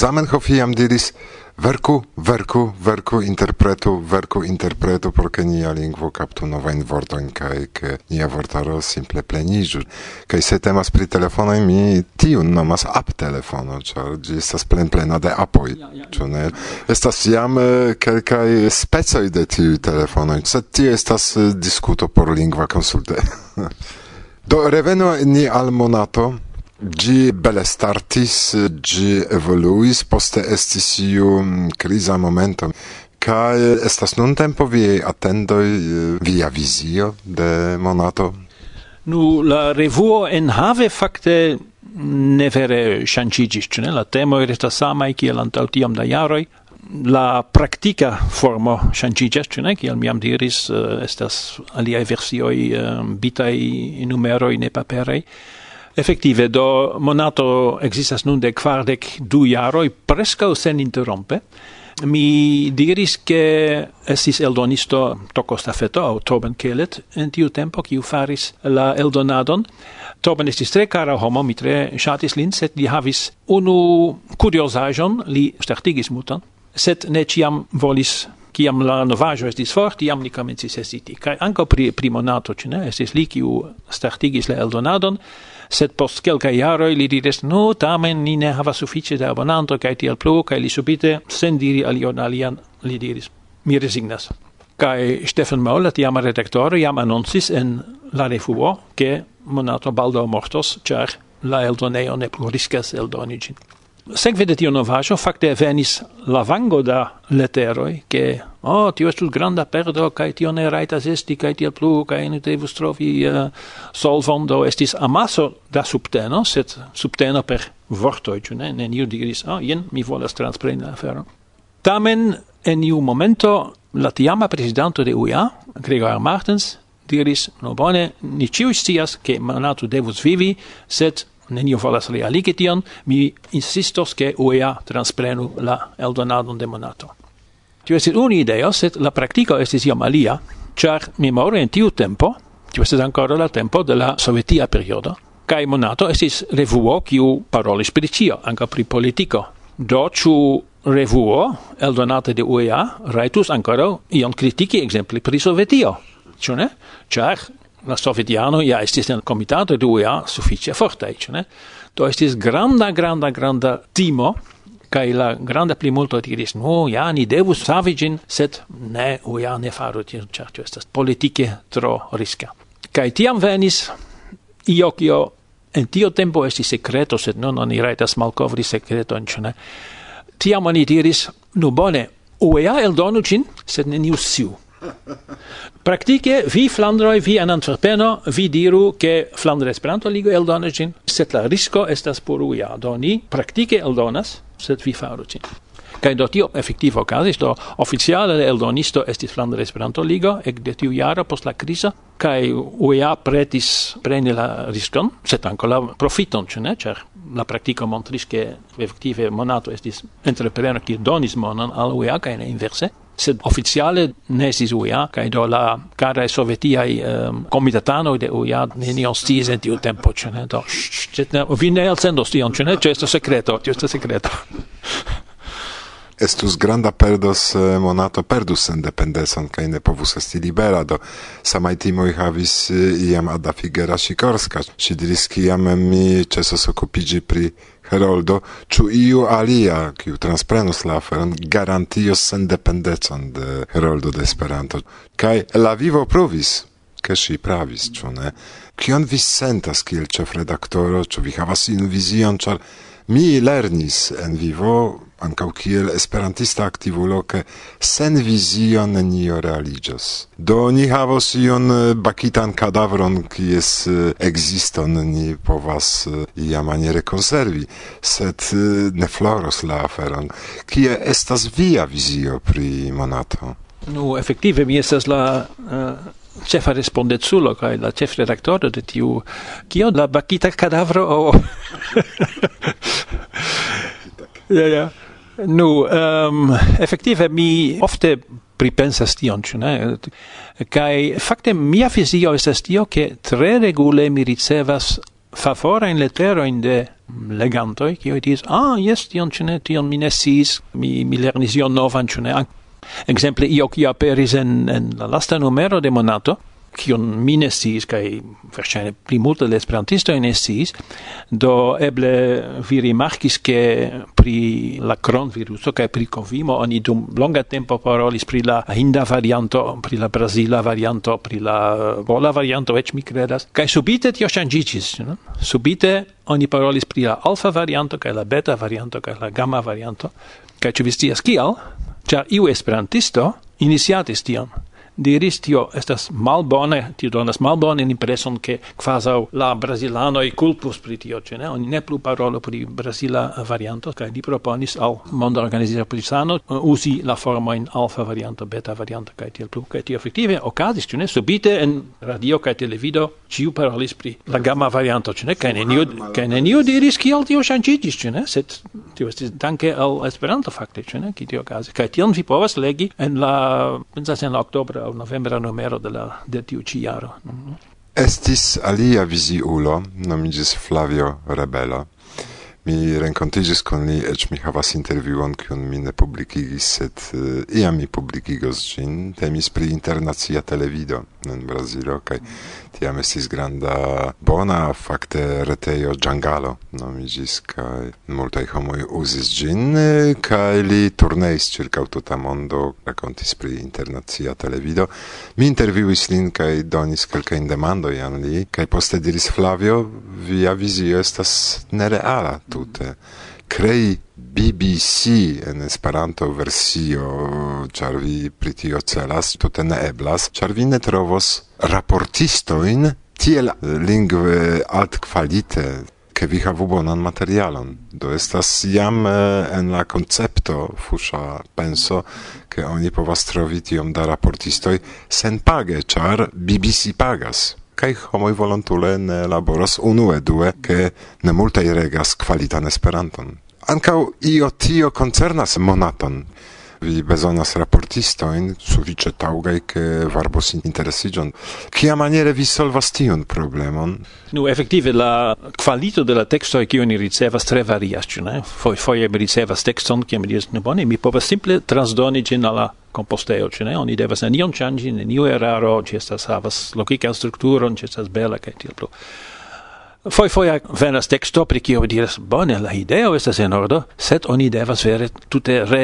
Zamenhof iam diris verku, verku, verku, interpretu, verku, interpretu, por ke nia lingvo kaptu novajn vortojn kaj ke nia vortaro simple pleniĝu. Kaj se temas pri telefonoj, mi tiun nomas app telefono, ĉar ĝi estas plenplena de apoj, ĉu ne? Estas jam kelkaj specoj de tiuj telefonoj, sed tio estas diskuto por lingva konsulte. Do reveno ni al monato. Gi bele startis, gi evoluis, poste estis iu crisa momento. Kai estas nun tempo vi attendoi via visio de monato? Nu, la revuo en have facte ne vere shancigis, ĉu? La temo resta samai kiel antaŭ tiam da jaroi, La practica formo ŝanĝiĝas, ĉu ne? Kiel miam diris diris, estas aliae versioi uh, eh, bitai numeroi ne paperei effettive do monato existas nun de quardec du jaroi, presca sen interrompe. Mi diris che estis eldonisto toco Stafeto, au Toben Kelet, en tiu tempo, kiu faris la eldonadon. Toben estis tre cara homo, mi tre shatis lin, set li havis unu curiosajon, li startigis mutan, set ne ciam volis kiam la novajo estis fort, iam li comencis esiti. Kaj anco pri, pri monato, cine, ne? Estis li, kiu startigis la eldonadon, sed post kelkaj jaroj li diris no tamen ni ne havas sufiĉe da abonanto kaj tiel plu kaj li subite sen diri alion alian li diris. Mi resignas kaj Stefan Maul tiama redaktoro jam anoncis en la refuo ke monato baldo mortos ĉar la eldoneo ne plu riskas eldoni ĝin sekve de tio novaĵo fakte venis lavango da leteroj ke oh tio estus granda perdo kaj tio ne raitas esti kaj tiel plu kaj ne devus trovi eh, uh, solvon do estis amaso da subteno set subteno per vortoi, ne, ne? Niu diris oh jen mi volas transpreni la aferon. Tamen en iu momento la tiama presidente de UIA, Gregor Martens diris no bone ni ciu scias che manatu devus vivi set nenio falas li aligi tion, mi insistos che UEA transprenu la eldonadon de monato. Tio estis unu ideo, sed la practico estis iom alia, char memore in tiu tempo, tio estis ancora la tempo de la sovietia periodo, kai monato estis revuo kiu parolis pri cio, anca pri politico. Do, ciu revuo, eldonate de UEA, raitus ancora ion kritiki, exemple, pri sovetio. Ĉu ne? Ĉar la sovjetiano ja estis en comitato du ja sufiĉe forte ĉu ne? Do estis granda granda granda timo kaj la granda plimulto diris no ja ni devus savi ĝin sed ne u ja ne faru tion ĉar tio estas politike tro riska kaj tiam venis io kio en tio tempo estis sekreto sed nun oni rajtas malkovri sekreton ĉu ne? Tiam oni diris nu bone UEA donucin ĝin sed neniu siu. Praktike vi Flandroj, vi en Antwerpeno, vi diru ke Flandra Esperanto Ligo eldonas ĝin, sed la risko estas poruja, do ni praktike eldonas, sed vi faru ĝin. Kaj do tio efektive okazis, do oficiale eldonisto estis Flandra Esperanto Ligo ekde tiu jaro post la krizo, kaj UEA pretis preni la riskon, sed ankoraŭ profiton, ĉu ne? Ĉar la praktiko montris ke efektive monato estis entrepreneur kiu donis monon al UEA kaj ne inverse sed officiale ne estis UEA kaj do la karaj sovetiaj um, ehm, comitatano de UEA ni sciis en tiu tempo ĉu ne vi ne elsendos tion ĉu ne ĉu estas segreto ĉu estas estus granda perdos eh, monato perdus sendependeson kaj ne povus esti libera do samaj timoj havis eh, iam Ada Figera Sikorska. Ŝi diris kiam mi ĉesos okupiĝi pri Heroldo ĉu iu alia kiu transprenus la aferon garantios sendependecon de Heroldo de Esperanto? Kaj la vivo provis che si pravis, ĉu ne? Kion vi sentas kiel ĉefredaktoro, ĉu vi havas invizion, ĉar mi lernis en vivo ancau kiel esperantista activulo, che sen vision nio realigios. Do ni havos ion bakitan kadavron, kies existon ni povas iamaniere konservi, sed ne floros la aferon. Kie estas via visio pri monato? Nu, effektive, mi estas la uh cefa respondezulo kaj la cef redaktoro de tiu kio la bakita kadavro o oh. ja ja Nu, ehm, um, effektive mi ofte pripensas tion, ĉu ne? Kaj fakte mia fizio estas tio, ke tre regule mi ricevas favorajn leterojn de legantoj, kiuj diris: "Ah, yes tion ĉu tion mi ne mi, mi lernis ion novan, cene exemple io qui aperis en, en la lasta numero de Monato, kion mi ne sciis kaj verŝajne pli multe de esperantistoj ne sciis do eble vi rimarkis ke pri la kronviruso kaj pri konvimo oni dum longa tempo parolis pri la hinda varianto pri la brazila varianto pri la eh, vola varianto eĉ mi kredas. Kaj subite tio ŝanĝiĝis no? subite oni parolis pri la alfa varianto kaj la beta varianto kaj la gamma varianto. Kaj ĉu vi scias kial? Ĉar iu esperantisto iniciatis tion diris tio estas malbone, tio donas malbone impreson che quasau la brasilanoi culpus pri tio, ce ne? Oni ne plu parolo pri brasila varianto, kai li proponis al Monda Organizita pri Sano usi la forma in alfa varianto, beta varianto, kai tiel plu, kai tio effektive okazis, ce ne? Subite en radio kai televido ciu parolis pri la gamma varianto, ce ne? Kai neniu, kai neniu diris kiel tio shangigis, ce ne? Sed tio estis danke al Esperanto fakte, ce ne? Ki tio okazis. Kai tion vi povas legi en la, pensas en la oktobro au novembra numero de la de tiu ci jaro. Estis alia visiulo, nomigis Flavio Rebelo, Mi rencontigis con li, ec mi havas interviuon, cion mi ne publicigis, set uh, eh, iam mi publicigos gin, Temis pri internazia televido in Brasilo, kai tiam estis granda bona fakte retejo Giangalo, nomigis, kaj multaj homoj uzis ĝin, eh, kaj li turneis ĉirkaŭ tuta mondo, rakontis pri internacia televido. Mi intervjuis lin kaj donis kelkajn demandojn al li, kaj poste diris Flavio, via vizio estas nereala tute crei BBC en Esperanto versio, ĉar vi pri tio celas, tute ne eblas, ĉar vi ne trovos raportistojn tiel lingve alt kvalite ke vi havu bonan materialon. Do estas jam eh, en la koncepto fusha penso, ke oni povas trovi tiom da raportistoj sen page, ĉar BBC pagas kai homoj volontule ne laboras unue due ke ne multaj regas kvalitan Esperanton. Ankaŭ io tio koncernas monaton vi bezonas raportistojn sufiĉe taŭgaj ke varbos interesiĝon. Kiamaniere vi solvas tiun problemon? Nu, efektive la kvalito de la tekstoj kiun ni ricevas tre varias, ĉu ne? Foj, foje mi ricevas tekston, kiam mi diras, ne bone, mi povas simple transdoni ĝin al la composteo, ce ne? Oni devas nenion ŝanĝi, neniu eraro, ĝi estas havas logikan strukturon, ĝi estas bela kaj tiel plu. Foi foia venas texto pri kio diras bone la ideo estas en ordo, sed oni devas vere tute re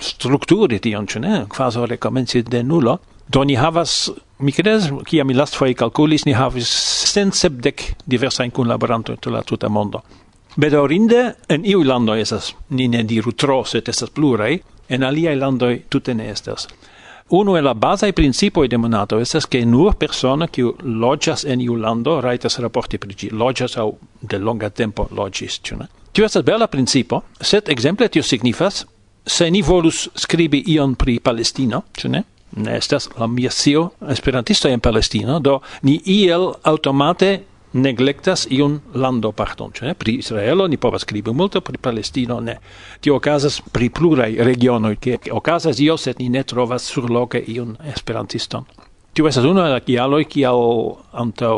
strukturi tion, ĉu ne? Kvazaŭ rekomenci de nulo. Do ni havas, mi kredas, kiam mi last foi calculis ni havis sencepdek diversajn kunlaborantojn in la tuta mondo. bedorinde en iu lando esas ni ne diru tro, sed estas plurai en alia lando tutte ne estas. Uno e la base principio de monato estas che nur persona che loĝas en iu lando rajtas raporti pri ĝi, loĝas aŭ de longa tempo loĝis, ĉu ne? Tio estas bela principo, sed ekzemple tio signifas se ni volus scribi ion pri Palestino, ĉu ne? Ne estas la mia scio esperantisto en Palestino, do ni iel automate neglectas iun lando parton, ĉu ne? Pri Israelo ni povas skribi multe, pri Palestino ne. Tio okazas pri pluraj regionoj, ke okazas io, sed ni ne trovas surloke iun esperantiston. Tio estas unu el la kialoj kial antaŭ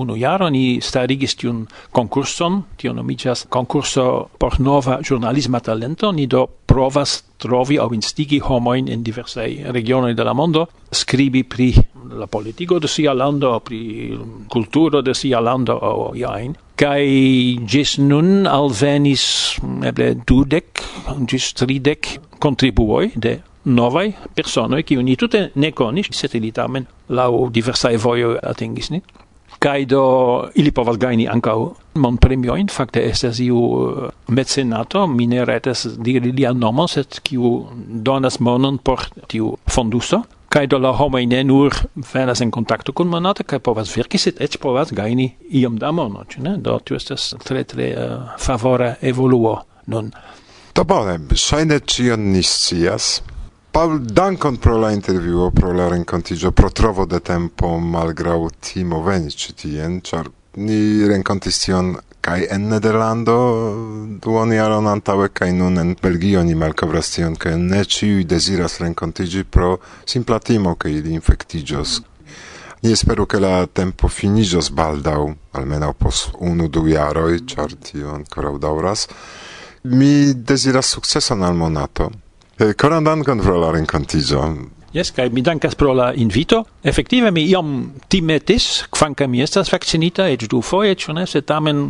unu jaro ni starigis tiun konkurson, tio nomiĝas konkurso por nova ĵurnalisma talento. Ni do provas trovi aŭ instigi homojn en diversaj regionoj de la mondo skribi pri la politiko de sia lando, pri kulturo de sia lando aŭ iajn. Kaj ĝis nun alvenis eble dudek ĝis tridek kontribuoj de novai personoi kiu uni tutte ne conis sed ili tamen diversa diversaj voio atingis ni. caido do ili povas man premio in fakte estas iu eh, mecenato, mineretes diri lia nomon, sed kiu donas monon por tiu fonduso, kai do la homoj in nur venas en kontakto kun monato kaj povas verki, sed po povas gaini iom da mono, ne? Do tu estas tre tre uh, favora evoluo non Do bone, ŝajne cion ni. Paul, dankon pro la intervjuo, pro la rencontigio, pro trovo de tempo malgrau timo venis citien, char ni renkontis tion kai en Nederlando duon jaron antaŭe kaj nun en Belgio ni malkovras tion ke ne ĉiuj deziras renkontiĝi pro simpla timo ke ili infektiĝos. Ni esperu ke la tempo finiĝos baldaŭ, almenaŭ pos unu du jaroj, ĉar tio ankoraŭ daŭras. Mi deziras sukceson al monato. Eh, e Koran dankon pro la rencontigio. Yes, kai mi dankas pro la invito. Effektive mi iom timetis, kvanka mi estas vaccinita, eĉ du foie, ĉu ne, tamen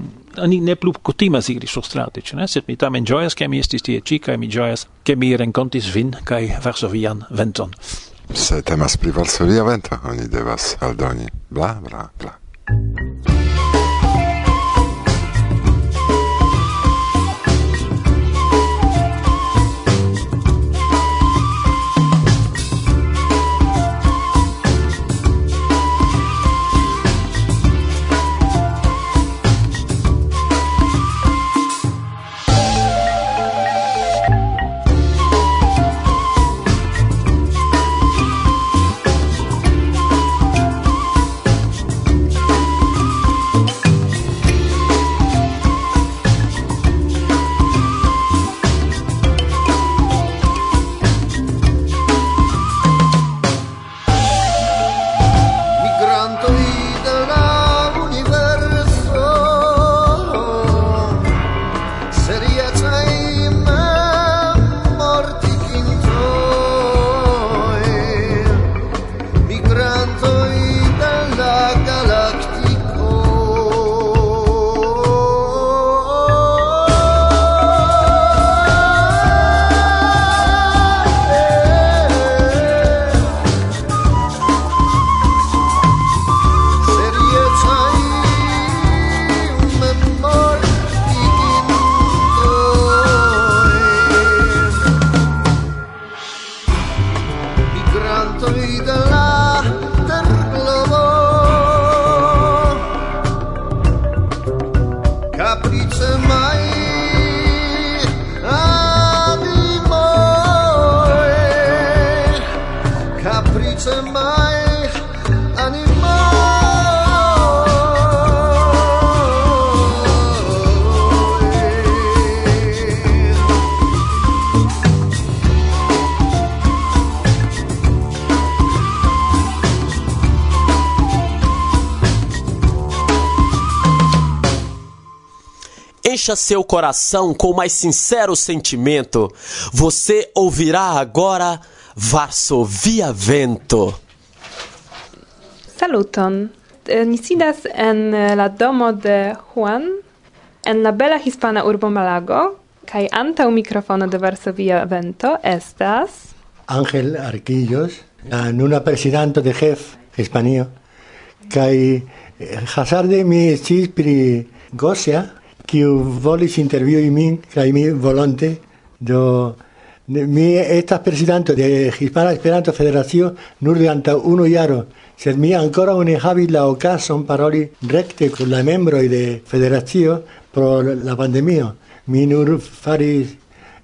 ni ne plu kutimas iri surstrate, ĉu ne, sed mi tamen gioias, ke mi estis tie ci, kai mi gioias, ke mi rencontis vin kai varsovian venton. Se temas pri varsovia vento, oni devas aldoni. Bla, bla, bla. Encha seu coração com o mais sincero sentimento. Você ouvirá agora Varsovia Vento. Saluton. Eh, ni sidas en la domo de Juan, en la bela hispana urbo Malago, kai anta un microfono de Varsovia Vento estas... Ángel Arquillos, una presidente de Jef, Hispanio, kai eh, hazarde mi cis pri Gosia, kiu volis intervjui min, kaj mi volonte, do mi estas prezidanto de Hispana Esperanto Federacio nur antaŭ unu jaro, sed mi ankoraŭ ne havis la okazon paroli rekte kun la membroj de federacio pro la pandemio. Mi nur faris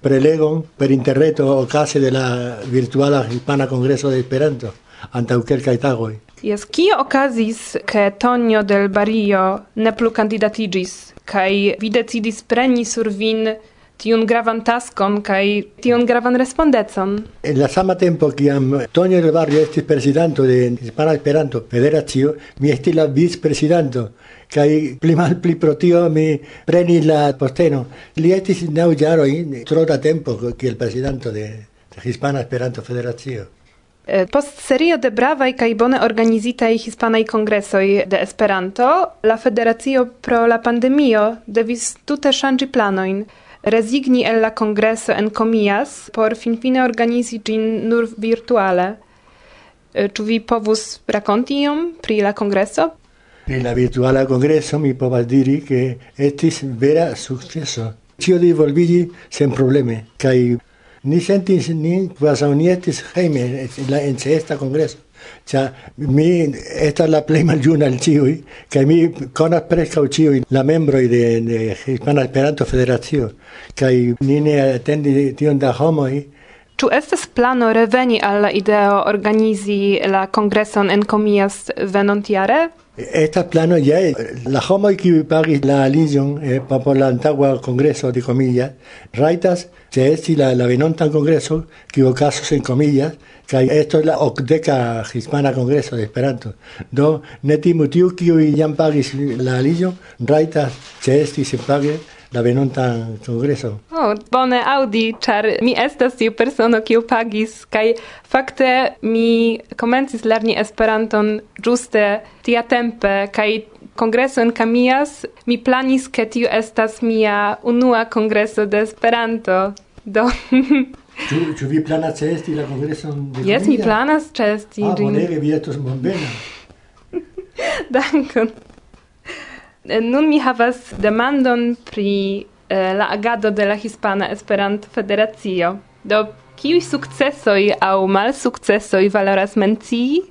prelegon per interreto okaze de la virtuala Hispana Kongreso de Esperanto antaŭ kelkaj tagoj. Jes, kio okazis, ke Tonio del Barrio ne plu candidatigis, kai vi decidis preni sur vin tiun gravan taskon kai tiun gravan respondecon. En la sama tempo kiam Tonio del Barrio estis prezidanto de Hispana Esperanto Federacio, mi estis la vicprezidanto kai pli mal pli pro tio mi prenis la posteno. Li estis naŭ jaroj tro da tempo kiel de, de Hispana Esperanto Federacio. Post serio de bravaj kaj bone organizitaj hispanaj kongresoj de Esperanto, la federacio pro la pandemio devis tute ŝanĝi planojn. Rezigni el la kongreso en komias por finfine organizi ĝin nur virtuale. Ĉu vi povus rakonti iom pri la kongreso? Pri la virtuala kongreso mi povas diri ke estis vera sukceso. Ĉio disvolvigi sen probleme kaj ni sentis ni quasi ni estis hejme la en sesta kongreso cha mi esta la play mal juna al ĉiuj que mi konas u ĉiuj la membro de, de Hispana Esperanto Federacio. Kaj ni ne atendi tion da homo Ĉu estas plano reveni al la ideo organizi la kongreson en Comillas venontjare? Esta plano ya la homo que pagis la aligion eh, por la antigua congreso de comillas, raitas se es la la venontan congreso que casos en comillas, que esto es la ocdeca hispana congreso de Esperanto. Do neti mutiu que jam pagis la aligion, raitas se es se pague la venonta congreso. Oh, bone audi, char mi estas tiu persono kiu pagis kai fakte mi komencis lerni Esperanton ĝuste tiatempe kai Congreso en Kamias, mi planis ke tiu estas mia unua congreso de Esperanto. Do Ĉu ĉu vi planas ĉeesti la kongreson de Jes, mi planas ĉeesti ah, ĝin. Ah, bonege, vi estos bonvena. Dankon. Eh, nun mi havas demandon pri eh, la agado de la Hispana Esperanto Federacio. Do kiuj sukcesoj aŭ malsukcesoj valoras mencii?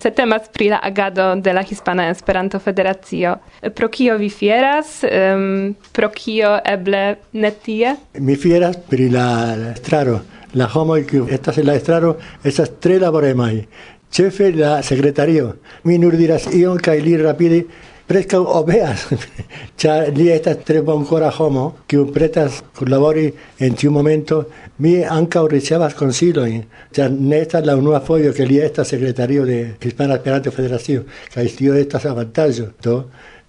Se temas pri la agado de la Hispana Esperanto Federacio. Eh, pro kio vi fieras? Um, pro kio eble ne tie? Mi fieras pri la estraro. La homo kiu estas en la estraro esas tres laboremai. Chefe la secretario. Mi nur diras ion kaj li rapide preskaŭ obeas, ĉar li estas tre bonkora homo, kiu pretas kunlabori en tiu momento, mi ankaŭ ricevas konsilojn. Ĉar ne estas la unua fojo ke li estas sekretario de Hispana Esperanto Federacio, kaj tio estas avantaĝo. Do,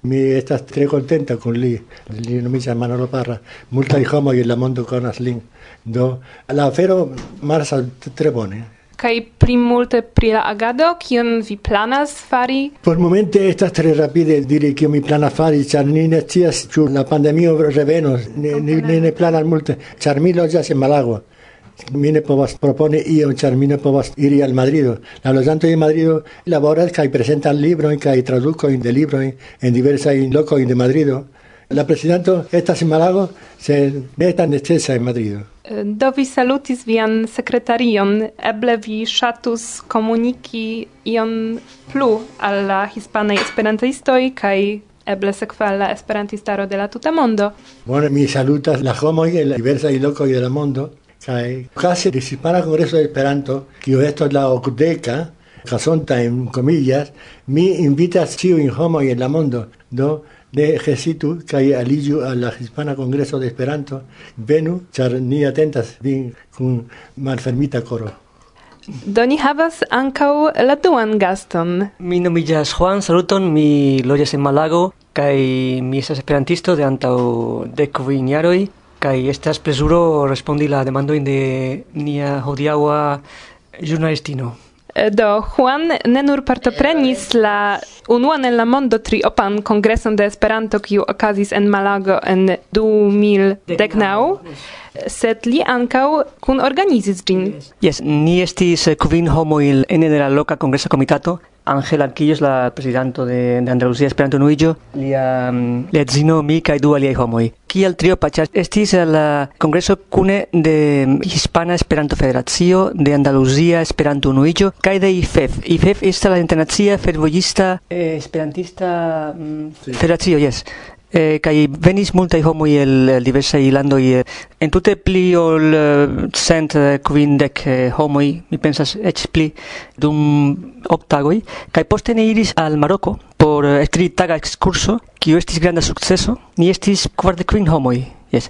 mi estas tre contenta con li, li nomiĝas Manolo Parra, multaj homoj en la mondo konas lin, do, la afero marsas tre bone kai pri multe pri la agado kion vi planas fari? Por momente estas tre rapide diri ke mi plana fari, ĉar ni ne scias ĉu la pandemio revenos, ni, ni, ni ne planas multe, ĉar mi loĝas en Malagua. Mi ne povas propone ion, ĉar mi ne povas iri al Madrido. La loĝantoj de Madrido laboras kaj prezentas librojn kaj tradukojn de librojn en diversaj lokoj de Madrido. La prezidanto estas en Malago, sed ne estas necesa en Madrido. Eh, Do vi salutis vian sekretarion, eble vi ŝatus komuniki ion plu al la hispanaj esperantistoj kaj eble sekve al la esperantistaro de la tuta mondo. Bueno, mi salutas la homoj en la diversaj lokoj de la mondo kaj casi de Hispana Congreso de Esperanto, kiu estas la okdeka, casonta en comillas, mi invitas ĉiujn homoj en la mondo, do ne hesitu kaj aliĝu al la Hispana Congreso de Esperanto, venu, ĉar ni atentas vin kun malfermita koro. Do ni havas ankaŭ la duan gaston. Mi nomiĝas Juan, saluton, mi loĝas en Malago kaj mi estas esperantisto de antaŭ dek kvin jaroj kaj estas plezuro respondi la demandojn de nia hodiaŭa ĵurnalistino. Eh, do Juan ne nur partoprenis eh. la unuan en la mondo triopan kongreson de Esperanto kiu okazis en Malago en 2019, sed li ankaŭ kun organizis ĝin. Yes, ni estis eh, kvin homoj ene de la loka kongresa komitato Ángel Arquillos, la presidento de, de Andalucía Esperanto Nuillo, lia, mm, lia edzino mi kaj du aliaj homoj. Kiel trio paĉas estis la kongreso kune de Hispana Esperanto Federacio, de Andalucía Esperanto Nuillo kaj de IFEF. IFEF estas la Internacia Fervojista eh, Esperantista mm, Federacio, yes. eh, kai venis multai homoi el diversai landoi eh, entute pli ol eh, cent eh, quindec eh, homoi mi pensas ec pli dum optagoi kai poste ne iris al Maroko por eh, escribi taga excurso kiu estis granda successo ni estis quardec quin homo yes.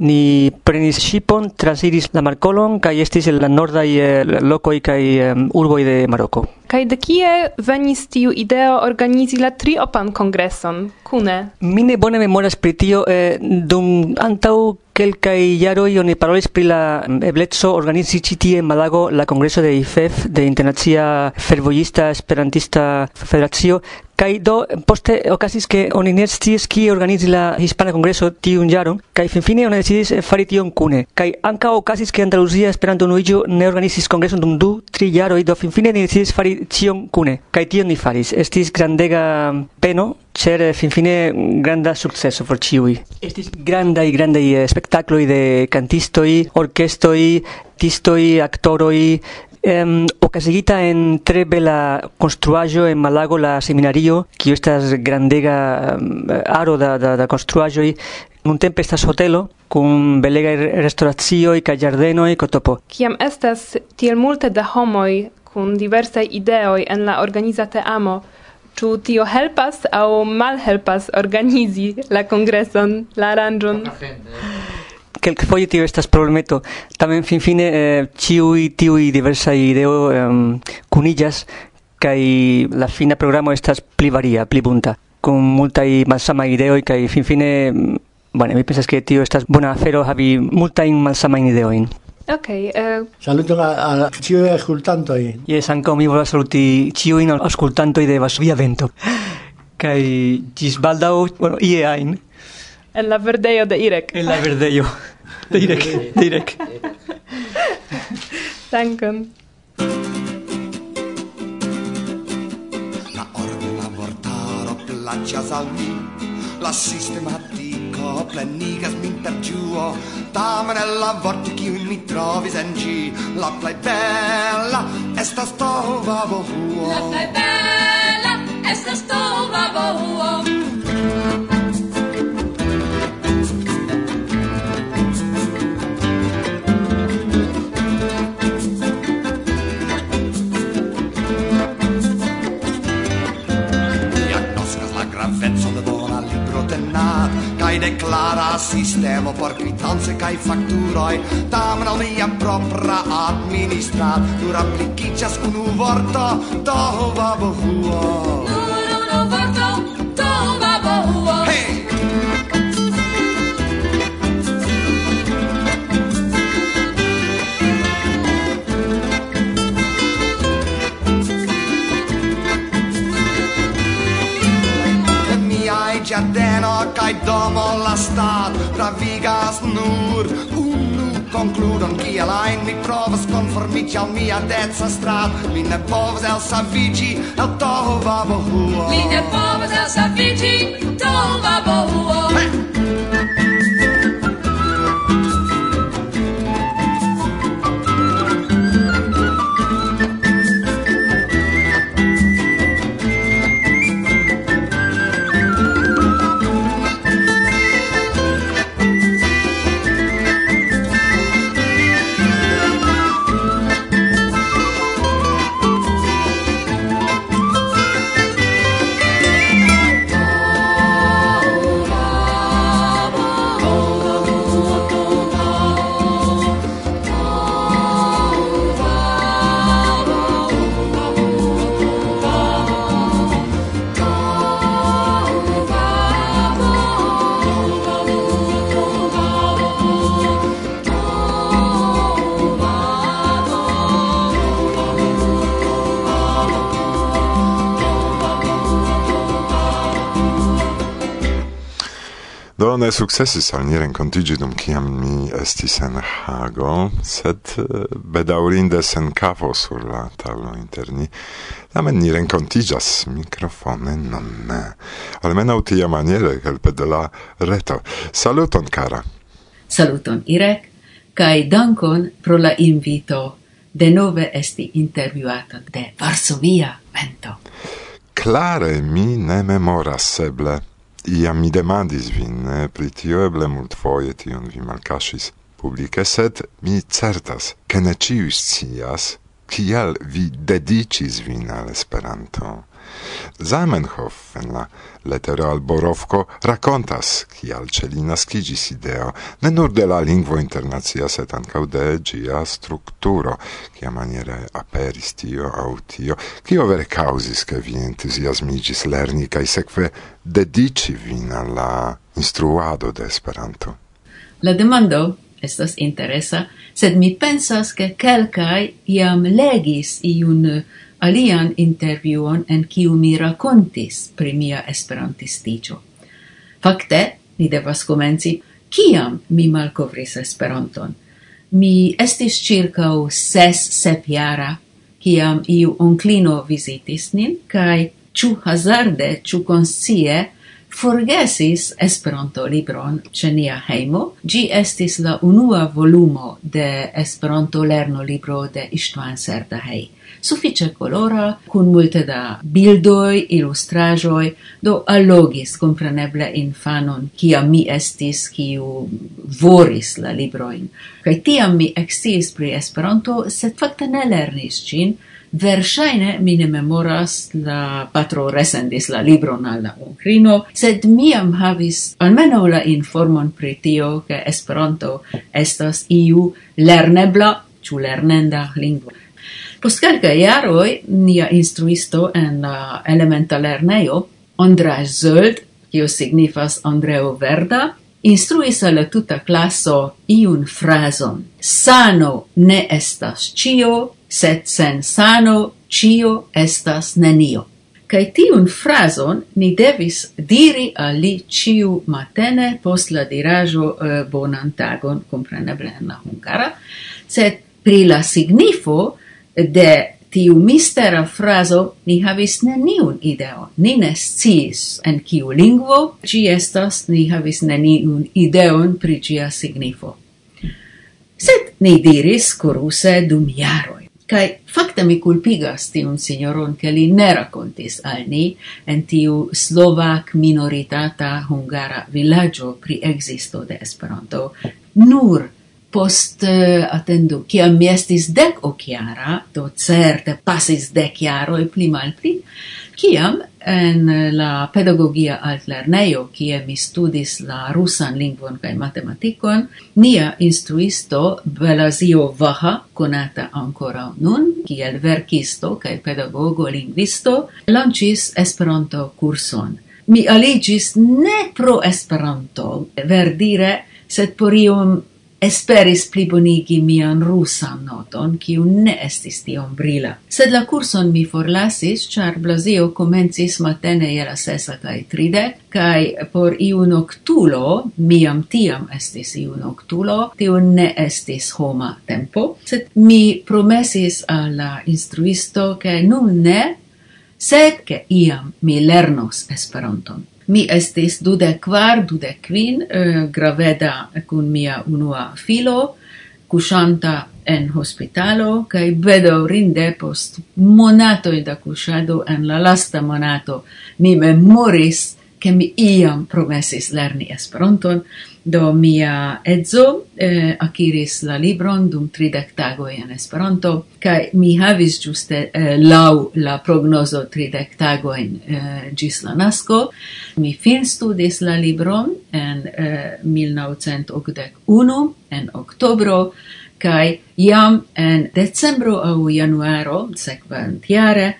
Ni prenis shipon transiris la marcolon kai estis el la nordai eh, locoi kai eh, urboi de Maroko Kaj de kie venis tiu ideo organizi la triopan kongreson? Kune? Mi ne bone memoras pri tio eh, dum antaŭ kelkaj jaroj oni parolis pri la mm, ebleco organizi ĉi tie en Malago la kongreso de IFEF de Internacia Fervojista Esperantista Federacio. Kaj do poste okazis ke oni ne sciis kie organizi la Hispana Kongreso tiun jaron kaj finfine oni decidis eh, fari tion kune. Kaj ankaŭ okazis ke Andaluzia Esperanto Unuiĝo ne organizis kongreson dum du tri jaroj do finfine ni decidis fari tion cune. Kai tion ni faris. Estis grandega peno, cer finfine granda successo por ciui. Estis grandai, grandai eh, spectacloi de cantistoi, orchestoi, tistoi, actoroi, em ocasigita en tre bela construajo en Malago la seminario, kiu estas grandega eh, aro da, da, da construajoi, Nuntempe estas hotelo kun belegaj restoracioj kaj ĝardenoj kotopo. Kiam estas tiel multe da homoj kun diversaj ideoj en la organiza teamo, ĉu tio helpas aŭ malhelpas organizi la kongreson, la aranĝon? Kelkfoje tio estas problemeto. Tamen finfine eh, ĉiuj tiuj diversaj ideoj eh, kuniĝas kaj la fina programo estas pli varia, pli bunta, kun multaj malsamaj ideoj kaj finfine mm, Bueno, mi pensas que tio estas bona afero havi multajn malsamajn ideoin. Ok. Eh, uh... Saluton al ĉiuj aŭskultantoj. Jes, ankaŭ mi volas saluti ĉiujn aŭskultantoj de Varsovia Vento. Kaj ĝis baldaŭ, bueno, ie ajn. En la verdejo de Irek. En la verdejo de Irek. de Irek. Dankon. La ordena vortaro plaĉas al mi, la sistemata dio plenigas min per giuo. Tamen el la vorti kiu mi trovis en gi. La plei bella estas tova bohuo la plei bella estas tova bohuo declara sistemo por kai kaj fakturoj tamen alia propra administra nur aplikiĝas unu vorto do vabohuo ĝardeno kai domo la stat pravigas nur. Unu concludon kiel alain mi provas konformiĝi al mia dezza strat. Mi ne povas elsaviĝi el bohuo mi ne povas elsaviĝi tohuvabohuo hey! ne successis al ni rencontigi dum ciam mi estis en Hago, sed eh, bedaurinde sen kavo sur la tablo inter ni. Tamen ni rencontigas microfone non ne. Almeno tia maniere, helpe de la reto. Saluton, cara! Saluton, Irek, kai dankon pro la invito denove esti intervjuata de Varsovia Vento. Klare mi ne memoras eble iam mi demandis vin ne, pri tio eble multfoje tion vi malkaŝis publike, sed mi certas, ke ne ĉiuj scias kial vi dedicis vin al Esperanto. Zamenhof en la letero al Borovko rakontas kial ce li naskiĝis ideo ne nur de la lingvo internacia set ancau de ĝia strukturo kiamaniere aperis tio au tio kio vere causis, ke vi entusiasmigis lerni kai sekve dediĉi vin alla instruado de Esperanto. La demando estas interesa, sed mi pensas che quelcae iam legis iun eh, alian interviuon en kiu mi racontis pri mia esperantisticio. Fakte, mi devas comenci, kiam mi malcovris esperanton? Mi estis circau ses sepiara, kiam iu onclino visitis nin, kai ciu hazarde, ciu conscie, forgesis Esperanto libron ce nia heimo. Gi estis la unua volumo de Esperanto lerno libro de Istvan Serdahei. Suffice colora, kun multe da bildoi, illustrajoi, do allogis compreneble infanon, kia mi estis, kiu voris la libroin. Kaj tiam mi exis pri Esperanto, sed fakte ne lernis cin, Versaine mi ne memoras, la patro resendis la libron al la sed miam havis almeno la informon pri tio, che Esperanto estas iu lernebla ciu lernenda lingua. Post calca iaroi, nia instruisto en la elementa lerneio, Andra Zöld, kio signifas Andreo Verda, instruis al la tuta classo iun frason. Sano ne estas cio, sed sen sano cio estas nenio. Cai tiun frason ni devis diri al li ciu matene post la dirajo eh, bonan tagon, compreneble en la hungara, sed pri la signifo de tiu mistera fraso ni havis neniun ideon. Ni ne sciis en kiu lingvo ci estas, ni havis neniun ideon pri cia signifo. Sed ni diris kuruse dum jaroi. Kai fakte mi culpigas tiun signoron, ke li ne rakontis al ni en tiu slovak minoritata hungara vilaĝo pri ekzisto de Esperanto. Nur post eh, uh, atendo kiam mi estis dek okiara, do certe pasis dek e pli malpli, kiam en eh, la pedagogia altlerneio, kie mi studis la rusan lingvon kaj matematikon, nia instruisto Belazio Vaha, konata ancora nun kiel verkisto kaj pedagogo lingvisto, lancis Esperanto kurson. Mi aligis ne pro Esperanto, verdire, sed por iom esperis plibonigi mian rusan noton, kiu ne estis tiom brila. Sed la kurson mi forlasis, char Blasio comencis matene je la sesa cae tride, cae por iu noctulo, miam tiam estis iu noctulo, tiu ne estis homa tempo, sed mi promesis alla instruisto, ke nun ne, sed che iam mi lernos Esperanton. Mi estis dude kvar, dude quin, uh, eh, graveda cun mia unua filo, cusanta en hospitalo, kai rinde post monato da cusado, en la lasta monato mi memoris che mi iam promesis lerni Esperanton, do mia edzo eh, akiris la libron dum 30 tagoj en Esperanto, kaj mi havis ĝuste eh, laŭ la prognozo 30 tagojn eh, ĝis la nasko. Mi fin studis la libron en eh, 1981 en oktobro, kaj jam en decembro aŭ januaro sekvantjare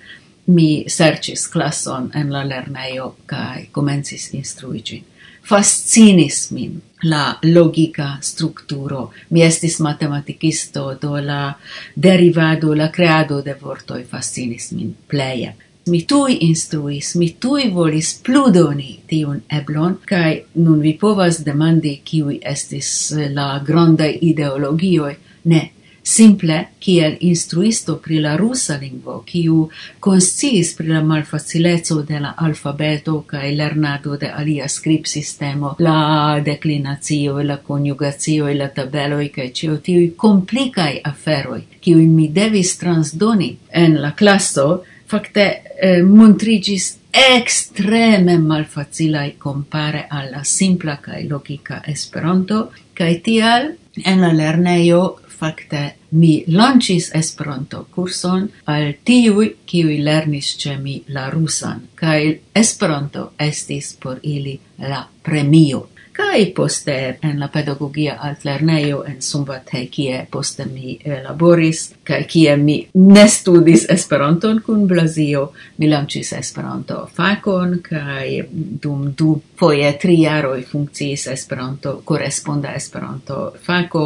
mi sercis classon en la lerneio kai comencis instruigi. Fascinis min la logica strukturo. Mi estis matematicisto, do la derivado, la creado de vortoi fascinis min pleje. Mi tui instruis, mi tui volis pludoni tiun eblon, kai nun vi povas demandi kiui estis la granda ideologioi, ne, simple kiel instruisto pri la rusa lingvo, kiu konsciis pri la malfacileco de la alfabeto kaj lernado de alia skribsistemo, la declinacio, la konjugacio, la tabeloj kaj ĉio tiuj komplikaj aferoj, kiuj mi devis transdoni en la klaso, fakte eh, montrigis extreme malfacilai compare alla simpla cae logica esperanto, cae tial en la lerneio fakte mi lancis Esperanto kurson al tiuj kiuj lernis ĉe mi la rusan kaj Esperanto estis por ili la premio. Kai poste en la pedagogia altlernejo en Sumbate kie poste mi laboris kaj kie mi ne studis Esperanton kun Blazio mi lancis Esperanto fakon kaj dum du foje tri jaroj funkciis Esperanto koresponda Esperanto fako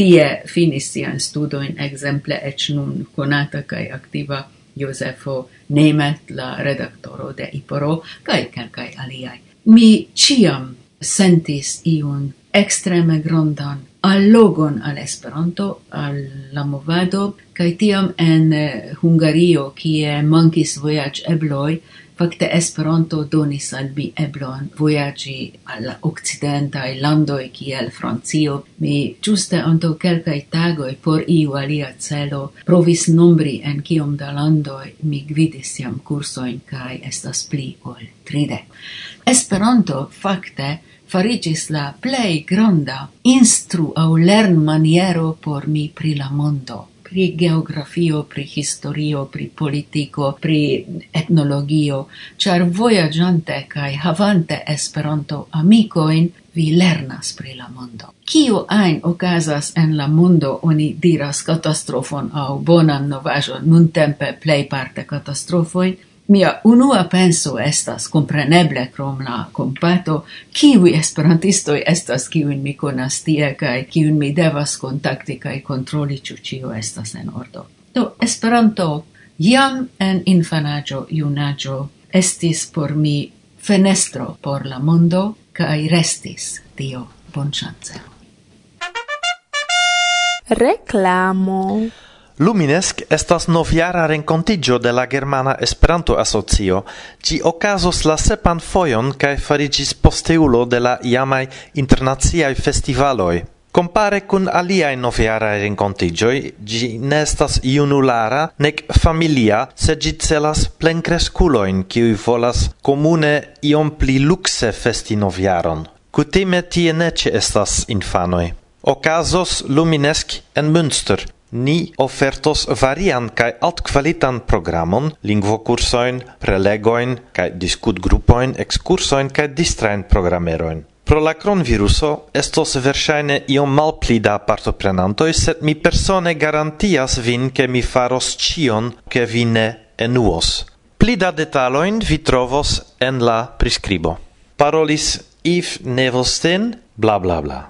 tie finis sian studoin exemple ec nun konata cae activa Josefo Nemet, la redaktoro de Iporo, cae kelkaj aliai. Mi ciam sentis iun extreme grondan allogon al Esperanto, al la movado, cae tiam en Hungario, kie mankis voyage ebloj, Fakte Esperanto donis al mi eblon vojaĝi al okcidentaj landoj kiel Francio. Mi ĝuste antaŭ kelkaj tagoj por iu alia celo provis nombri en kiom da landoj mi gvidis jam kursojn kaj estas pli ol tridek. Esperanto fakte farigis la plej granda instru aŭ lernmaniero por mi pri la mondo pri geografio, pri historio, pri politico, pri etnologio, char voyagiante cae havante Esperanto amicoin, vi lernas pri la mondo. Kiu ajn okazas en la mondo, oni diras katastrofon au bonan novajon, nuntempe plejparte katastrofojn, Mia unua penso estas compreneble krom la compato, kiwi esperantistoi estas kiwin mi konas tie kaj kiwin mi devas kontakti kaj kontroli ĉu ĉio estas en ordo. Do Esperanto jam en infanaĝo, junaĝo estis por mi fenestro por la mondo kaj restis tio bonŝance. Reklamo Luminesk estas novjara rencontigio de la Germana Esperanto-Asocio. ci ocasos la sepan foion kaj farigis posteulo de la iamai internaciaj festivaloj. Compare cun aliae noviara rencontigioi, gi nestas iunulara, nec familia, se gi celas plencresculoin, ciui volas comune iom pli luxe festi noviaron. Cutime tie nece estas infanoi. Ocasos luminesc en Münster, Ni ofertos varian kaj altkvalitan programon, lingvokursojn, prelegojn kaj diskutgrupojn, ekskursojn kaj distrajn programerojn. Pro la cronviruso estos versaine iom malpli da partoprenantoj, sed mi persone garantias vin ke mi faros cion ke vi ne enuos. Pli da detalojn vi trovos en la priskribo. Parolis Yves Nevelstein, bla bla bla.